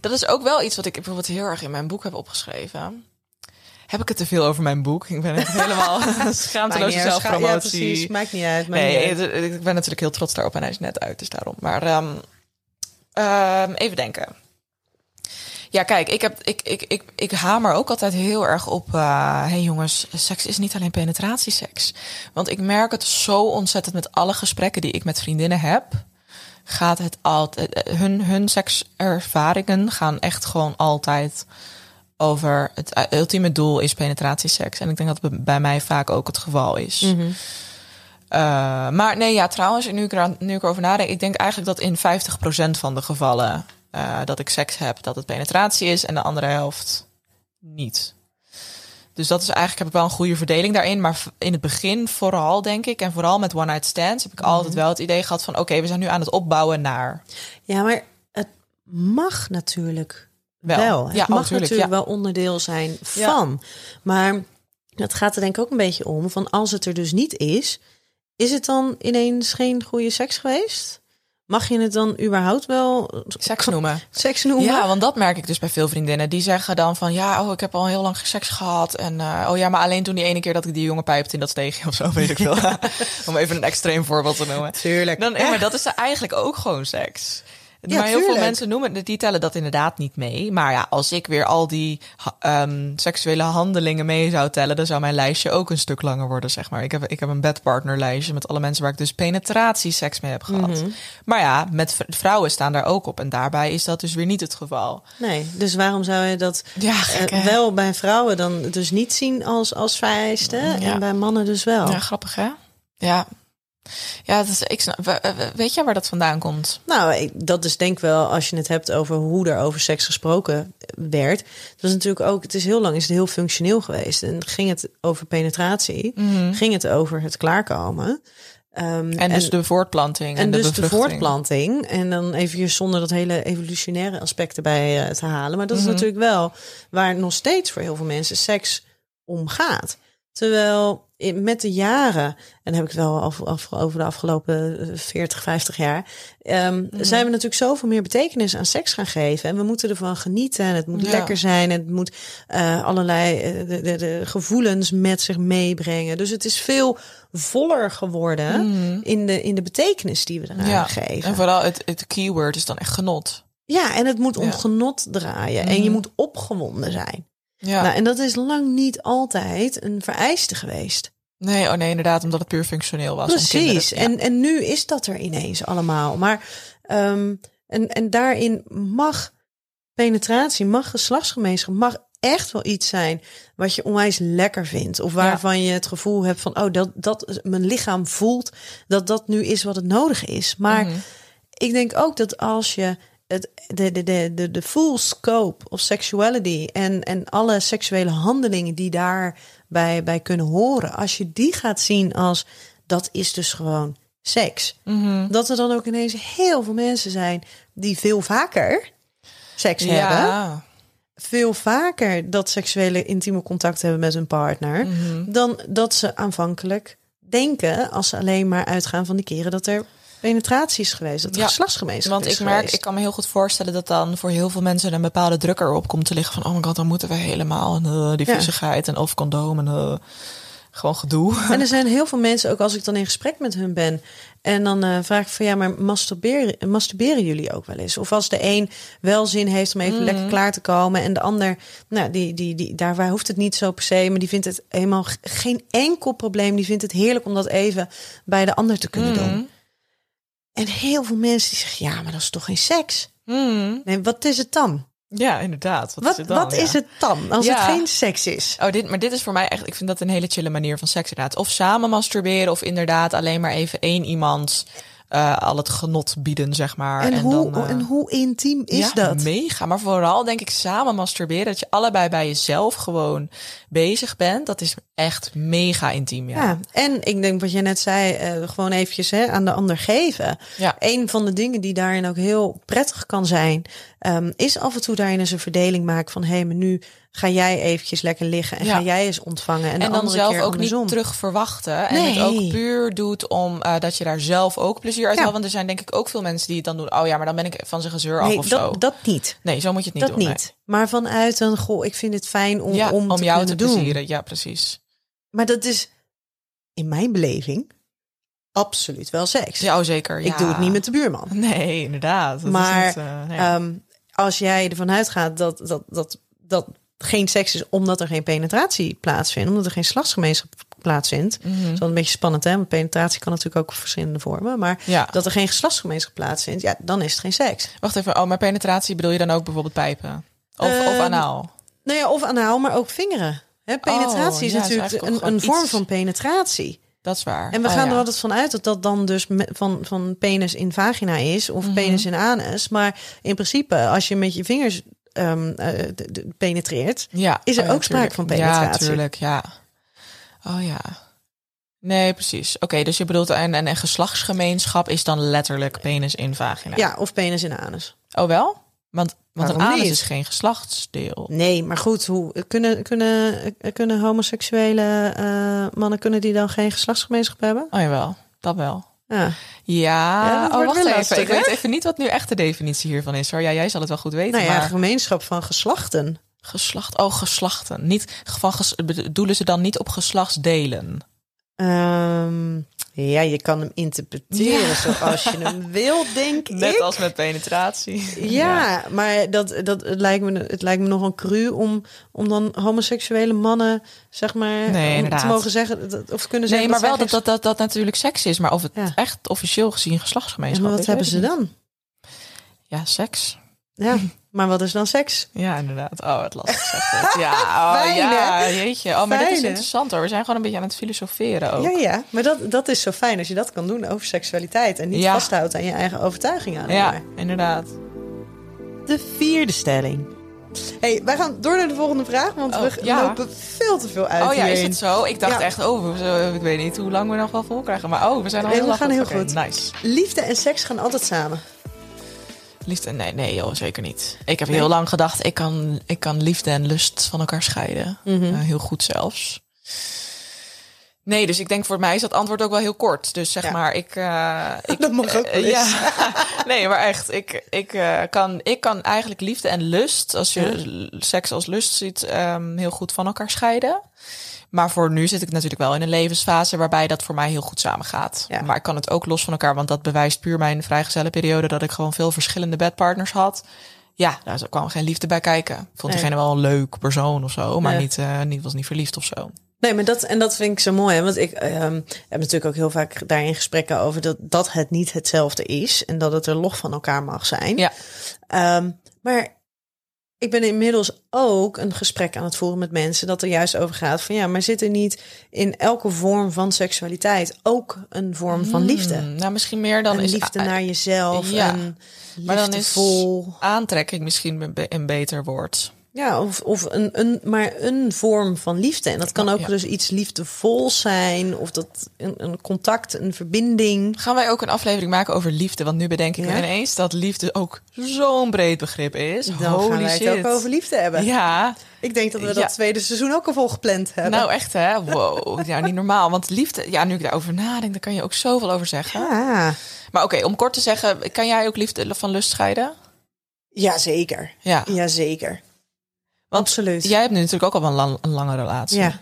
Dat is ook wel iets wat ik bijvoorbeeld heel erg in mijn boek heb opgeschreven. Heb ik het te veel over mijn boek? Ik ben echt helemaal schaamteloze Ja, zelfpromotie. precies. Maakt niet uit. maakt Nee, niet uit. het- ik ben natuurlijk heel trots daarop en hij is net uit, dus daarom. Maar ehm, ehm, even denken. Ja, kijk, ik, heb, ik, ik, ik, ik hamer ook altijd heel erg op... eh hey jongens, seks is niet alleen penetratieseks. Want ik merk het zo ontzettend met alle gesprekken die ik met vriendinnen heb... gaat het altijd... eh, Hun, hun sekservaringen gaan echt gewoon altijd over... Het eh, ultieme doel is penetratieseks. En ik denk dat het bij mij vaak ook het geval is. Mhm. Uh, maar nee, ja, trouwens, nu ik, er, nu ik erover nadenk, ik denk eigenlijk dat in 50% van de gevallen uh, dat ik seks heb, dat het penetratie is en de andere helft niet. Dus dat is eigenlijk, heb ik wel een goede verdeling daarin. Maar in het begin vooral, denk ik, en vooral met one-night stands, heb ik altijd wel het idee gehad van, oké, okay, we zijn nu aan het opbouwen naar... Ja, maar het mag natuurlijk Wel. wel. Het Ja, mag tuurlijk, natuurlijk ja. wel onderdeel zijn van. Maar het gaat er denk ik ook een beetje om van als het er dus niet is, is het dan ineens geen goede seks geweest? Mag je het dan überhaupt wel Seks noemen. seks noemen? Ja, want dat merk ik dus bij veel vriendinnen. Die zeggen dan van, ja, oh, ik heb al heel lang seks gehad. En uh, oh ja, maar alleen toen die ene keer dat ik die jongen pijpte in dat steegje of zo, weet ik veel. Om even een extreem voorbeeld te noemen. Tuurlijk. Dan, ja, maar dat is eigenlijk ook gewoon seks. Ja, maar heel tuurlijk. veel mensen noemen, die tellen dat inderdaad niet mee. Maar ja, als ik weer al die um, seksuele handelingen mee zou tellen, dan zou mijn lijstje ook een stuk langer worden, zeg maar. Ik heb, ik heb een bedpartnerlijstje met alle mensen waar ik dus penetratieseks mee heb gehad. Mhm. Maar ja, met vrouwen staan daar ook op. En daarbij is dat dus weer niet het geval. Nee, dus waarom zou je dat Ja, gek, uh, hè? wel bij vrouwen dan dus niet zien als, als Ja. en bij mannen dus wel? Ja, grappig hè? Ja. Ja, dat is, ik snap, weet jij waar dat vandaan komt? Nou, dat is denk ik wel als je het hebt over hoe er over seks gesproken werd. Dat is natuurlijk ook, het is heel lang is het heel functioneel geweest. En ging het over penetratie, ging het over het klaarkomen. Ehm, En dus de voortplanting en, en de dus de voortplanting. En dan even zonder dat hele evolutionaire aspect erbij eh, te halen. Maar dat Mhm. is natuurlijk wel waar nog steeds voor heel veel mensen seks om gaat. Terwijl met de jaren, en heb ik het wel af, af- over de afgelopen eh, 40, 50 jaar, Mhm. zijn we natuurlijk zoveel meer betekenis aan seks gaan geven. En we moeten ervan genieten. En het moet Ja. lekker zijn. En het moet eh, allerlei eh, de, de, de gevoelens met zich meebrengen. Dus het is veel voller geworden in, de, in de betekenis die we eraan Mhm. Ja, geven. en vooral het, het keyword is dan echt genot. Ja, en het moet om Ja. Mhm. genot draaien. En je moet opgewonden zijn. Ja. Nou, en dat is lang niet altijd een vereiste geweest. Nee, oh nee, inderdaad, omdat het puur functioneel was. Precies. kinderen- ja. En, en nu is dat er ineens allemaal. Maar ehm, en, en daarin mag penetratie, mag geslachtsgemeenschap, mag echt wel iets zijn wat je onwijs lekker vindt. Of waarvan je het gevoel hebt van, oh, dat, dat mijn lichaam voelt dat dat nu is wat het nodig is. Maar Mhm. ik denk ook dat als je het, de, de, de, de, de full scope of sexuality en, en alle seksuele handelingen die daarbij bij kunnen horen, als je die gaat zien als dat is dus gewoon seks. Mhm. Dat er dan ook ineens heel veel mensen zijn die veel vaker seks hebben. ja. Veel vaker dat seksuele intieme contact hebben met hun partner. Mhm. Dan dat ze aanvankelijk denken als ze alleen maar uitgaan van die keren dat er penetratie is geweest, dat Ja, geslachtsgemeenschap Want ik merk, geweest. ik kan me heel goed voorstellen dat dan voor heel veel mensen een bepaalde druk erop komt te liggen van, oh my god, dan moeten we helemaal eh, die Ja. viezigheid en of condoom en eh, gewoon gedoe. En er zijn heel veel mensen, ook als ik dan in gesprek met hun ben, en dan eh, vraag ik van ja, maar masturberen, masturberen jullie ook wel eens? Of als de een wel zin heeft om even lekker klaar te komen en de ander, nou, die, die, die, daar waar hoeft het niet zo per se, maar die vindt het helemaal geen enkel probleem. Die vindt het heerlijk om dat even bij de ander te kunnen doen. En heel veel mensen die zeggen, ja, maar dat is toch geen seks? Hmm. Nee, wat is het dan? Ja, inderdaad. Wat, Wat, is het dan? wat Ja. is het dan als Ja. het geen seks is? Oh, dit, maar dit is voor mij echt, ik vind dat een hele chille manier van seks inderdaad. Of samen masturberen of inderdaad alleen maar even één iemand eh, al het genot bieden, zeg maar. En, hoe, dan, eh, en hoe intiem is ja, dat? mega. Maar vooral denk ik samen masturberen, dat je allebei bij jezelf gewoon bezig bent. Dat is echt mega intiem, ja. Ja, en ik denk wat jij net zei, eh, gewoon eventjes hè, aan de ander geven. Ja. Een van de dingen die daarin ook heel prettig kan zijn, ehm, is af en toe daarin eens een verdeling maken van hé, hey, maar nu ga jij eventjes lekker liggen en Ja. ga jij eens ontvangen. En, En, de dan andere zelf keer ook andersom. niet terug verwachten. En Nee. het ook puur doet om eh, dat je daar zelf ook plezier uit Ja. haalt. Want er zijn denk ik ook veel mensen die het dan doen. Oh ja, maar dan ben ik van zijn gezeur af Nee, of zo. dat, dat niet. Nee, zo moet je het niet dat doen. niet. Maar vanuit een, goh, ik vind het fijn om. Ja, om, om, te jou te doen. plezieren. Ja, precies. Maar dat is in mijn beleving absoluut wel seks. Ja, oh, zeker. Ik doe het niet met de buurman. Nee, inderdaad. Dat maar is niet, nee. Als jij ervan uitgaat dat, dat, dat, dat geen seks is omdat er geen penetratie plaatsvindt, omdat er geen slachtsgemeenschap plaatsvindt. Mhm. Dat is wel een beetje spannend, hè? Want penetratie kan natuurlijk ook verschillende vormen. Maar Ja. dat er geen geslachtsgemeenschap plaatsvindt, ja, dan is het geen seks. Wacht even. Oh, maar penetratie bedoel je dan ook bijvoorbeeld pijpen? Of, of Ehm, anaal? Nou ja, of anaal, maar ook vingeren. Hè, penetratie Oh, is ja, natuurlijk een, een vorm iets- van penetratie. Dat is waar. En we Oh, gaan ja. er altijd van uit dat dat dan dus van, van penis in vagina is Mhm. of penis in anus. Maar in principe, als je met je vingers de- penetreert, Ja. Is er Oh ja, ook sprake van penetratie? Ja, tuurlijk. Ja. Oh ja. Nee, precies. Oké, dus je bedoelt en, en een geslachtsgemeenschap is dan letterlijk penis in vagina. ja, of penis in anus. Oh wel? Want, want een anus niet? is geen geslachtsdeel. Nee, maar goed, hoe kunnen, kunnen, kunnen homoseksuele eh, mannen kunnen die dan geen geslachtsgemeenschap hebben? Oh jawel, dat wel. Ja. Ja, oh, wacht even. lastig, ik weet even niet wat nu echt de definitie hiervan is. Hoor. Ja, jij zal het wel goed weten. Nou ja, maar gemeenschap van geslachten. geslacht, oh, geslachten. Niet van ges, bedoelen ze dan niet op geslachtsdelen? Ehm, ja, je kan hem interpreteren Ja. zoals je hem wil, denk Net ik. als met penetratie. Ja, maar dat, dat, het, lijkt me, het lijkt me nogal cru om, om dan homoseksuele mannen, zeg maar, Nee, te mogen zeggen, dat- of kunnen Nee, zeggen maar wel dat, dat, dat dat natuurlijk seks is. Maar of het Ja. echt officieel gezien geslachtsgemeenschap maar wat is. hebben ze niet. dan? Ja, seks. Ja, maar wat is dan seks? Ja, inderdaad. Oh, het lastig zegt. Ja, oh, Fijn, ja, jeetje. Oh, maar dit is Fijn, interessant hoor. We zijn gewoon een beetje aan het filosoferen ook. Ja, ja, maar dat, dat is zo fijn als je dat kan doen over seksualiteit en niet Ja. vasthoudt aan je eigen overtuigingen. Ja, alleen maar. inderdaad. De vierde stelling. hey, wij gaan door naar de volgende vraag, want Oh, we ja. lopen veel te veel uit Oh ja, is het zo? Ik dacht Ja. echt, oh, ik weet niet hoe lang we nog wel vol krijgen. Maar oh, we zijn al heel we gaan heel goed. Nice. Liefde en seks gaan altijd samen. Liefde, nee, nee joh, zeker niet. Ik heb heel lang gedacht, ik kan, ik kan liefde en lust van elkaar scheiden. Mhm. Eh, heel goed zelfs. Nee, dus ik denk voor mij is dat antwoord ook wel heel kort. Dus zeg Ja. maar, ik... eh, ik Dat mag ook eh. Ja, nee, maar echt, ik, ik, kan, ik kan eigenlijk liefde en lust, als je seks als lust ziet, ehm, heel goed van elkaar scheiden. Maar voor nu zit ik natuurlijk wel in een levensfase waarbij dat voor mij heel goed samengaat. Ja. Maar ik kan het ook los van elkaar, want dat bewijst puur mijn vrijgezellenperiode dat ik gewoon veel verschillende bedpartners had. Ja, daar kwam geen liefde bij kijken. Ik vond Nee. diegene wel een leuk persoon of zo, maar Nee. niet, eh, niet, was niet verliefd of zo. Nee, maar dat, en dat vind ik zo mooi. Hè? Want ik ehm, heb natuurlijk ook heel vaak daarin gesprekken over dat, dat het niet hetzelfde is. En dat het er los van elkaar mag zijn. Ja. Ehm, maar ik ben inmiddels ook een gesprek aan het voeren met mensen dat er juist over gaat van ja, maar zit er niet in elke vorm van seksualiteit ook een vorm van liefde? Hmm, nou, misschien meer dan een is liefde naar jezelf, ja. Maar dan is liefdevol. aantrekking misschien een beter woord. Ja, of, of een, een, maar een vorm van liefde. En dat kan ook Ja. dus iets liefdevols zijn. Of dat een, een contact, een verbinding. Gaan wij ook een aflevering maken over liefde? Want nu bedenk ik Ja. me ineens dat liefde ook zo'n breed begrip is. Dan Holy gaan wij shit. het ook over liefde hebben. Ja, Ik denk dat we Ja. dat tweede seizoen ook al vol gepland hebben. nou echt hè. Wow, ja, niet normaal. Want liefde, ja, nu ik daarover nadenk, daar kan je ook zoveel over zeggen. ja. Maar oké, om kort te zeggen, kan jij ook liefde van lust scheiden? Jazeker. Ja. Jazeker. Want Absoluut. Jij hebt nu natuurlijk ook al een, lang- een lange relatie. Ja.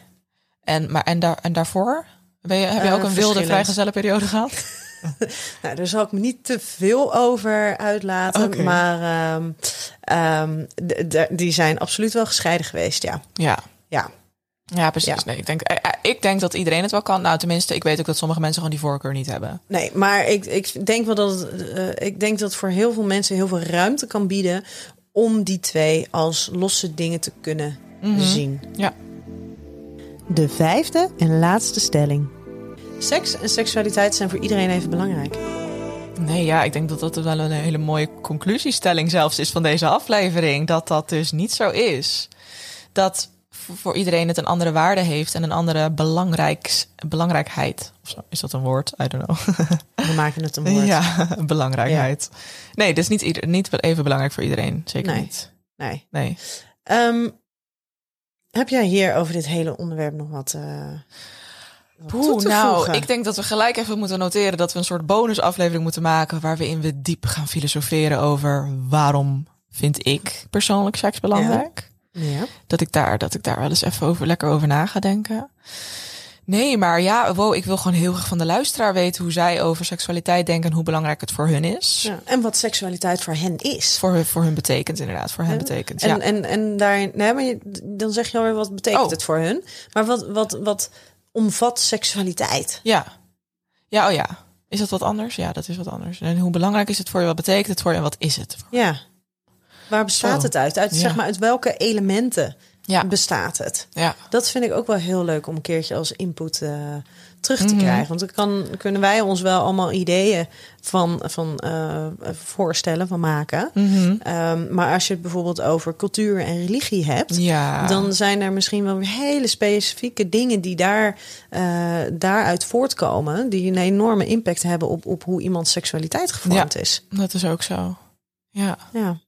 En, maar, en, daar, en daarvoor? Ben je, heb je Eh, ook een wilde vrijgezellenperiode gehad? Nou, daar zal ik me niet te veel over uitlaten. Maar d- d- die zijn absoluut wel gescheiden geweest, ja. Ja. Ja. Ja, precies. Ja. Nee, ik, denk, eh, eh, ik denk dat iedereen het wel kan. Nou, tenminste, ik weet ook dat sommige mensen gewoon die voorkeur niet hebben. Nee, maar ik, ik denk wel dat ik denk dat voor heel veel mensen heel veel ruimte kan bieden om die twee als losse dingen te kunnen zien. Ja. De vijfde en laatste stelling. Seks en seksualiteit zijn voor iedereen even belangrijk. Nee, ja, ik denk dat dat wel een hele mooie conclusiestelling zelfs is van deze aflevering. Dat dat dus niet zo is. Dat voor iedereen het een andere waarde heeft en een andere belangrijks, belangrijkheid. Of zo, is dat een woord? I don't know. We maken het een woord. Ja, belangrijkheid. Nee, dat is niet, ieder, niet even belangrijk voor iedereen. Zeker Nee. niet. Nee. Nee. Ehm, heb jij hier over dit hele onderwerp nog wat, te nou, voegen? ik denk dat we gelijk even moeten noteren dat we een soort bonusaflevering moeten maken waarin we diep gaan filosoferen over waarom vind ik persoonlijk seks belangrijk. Ja. Dat ik daar, dat ik daar wel eens even over lekker over na ga denken. Nee, maar ja, wow, ik wil gewoon heel graag van de luisteraar weten hoe zij over seksualiteit denken en hoe belangrijk het voor hun is. Ja. En wat seksualiteit voor hen is. Voor, hun- voor hun betekent, inderdaad. Voor hen betekent. En, ja. en, en daarin, nee, maar je, dan zeg je alweer wat betekent Oh. het voor hun. Maar wat, wat, wat omvat seksualiteit? Ja. Ja, oh ja. Is dat wat anders? Ja, dat is wat anders. En hoe belangrijk is het voor je? Wat betekent het voor je? En wat is het? voor- Ja. Waar bestaat Zo. het uit? uit Ja. zeg maar, uit welke elementen Ja, bestaat het? ja. Dat vind ik ook wel heel leuk om een keertje als input eh, terug Mhm. te krijgen. Want dan kan, kunnen wij ons wel allemaal ideeën van, van eh, voorstellen, van maken. Mhm. Ehm, maar als je het bijvoorbeeld over cultuur en religie hebt, Ja. dan zijn er misschien wel weer hele specifieke dingen die daar, eh, daaruit voortkomen, die een enorme impact hebben op, op hoe iemands seksualiteit gevormd is. Dat is ook zo. Ja. Ja.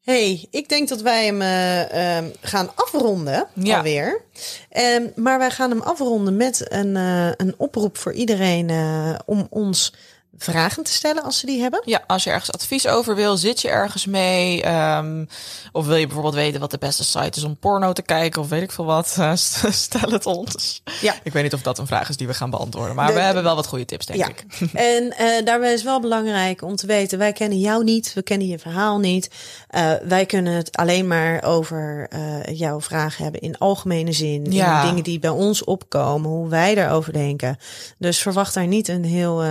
Hey, ik denk dat wij hem eh, ehm, gaan afronden Ja. alweer. Ehm, maar wij gaan hem afronden met een, eh, een oproep voor iedereen eh, om ons vragen te stellen als ze die hebben. Ja, als je ergens advies over wil, zit je ergens mee? ehm, of wil je bijvoorbeeld weten wat de beste site is om porno te kijken? Of weet ik veel wat? st- stel het ons. Ja. Ik weet niet of dat een vraag is die we gaan beantwoorden. Maar De- we hebben wel wat goede tips, denk Ja. ik. En eh, daarbij is wel belangrijk om te weten, wij kennen jou niet, we kennen je verhaal niet. Eh, wij kunnen het alleen maar over eh, jouw vragen hebben in algemene zin. Ja. In dingen die bij ons opkomen, hoe wij daarover denken. Dus verwacht daar niet een heel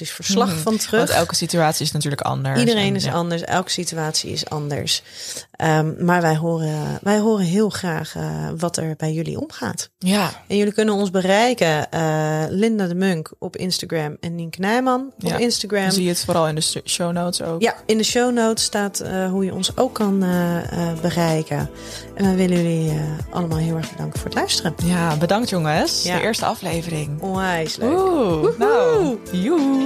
eh, therapeutisch verslag van terug. Want elke situatie is natuurlijk anders. Iedereen En, is ja. anders, elke situatie is anders. Ehm, maar wij horen, wij horen heel graag eh, wat er bij jullie omgaat. Ja, En jullie kunnen ons bereiken, eh, Linda de Munk op Instagram en Nienke Nijman op Ja. Instagram. zie je het vooral in de show notes ook. Ja, in de show notes staat eh, hoe je ons ook kan bereiken. En we willen jullie allemaal heel erg bedanken voor het luisteren. Ja, bedankt jongens. Ja. De eerste aflevering. Onwijs leuk. Oeh, nou, joe.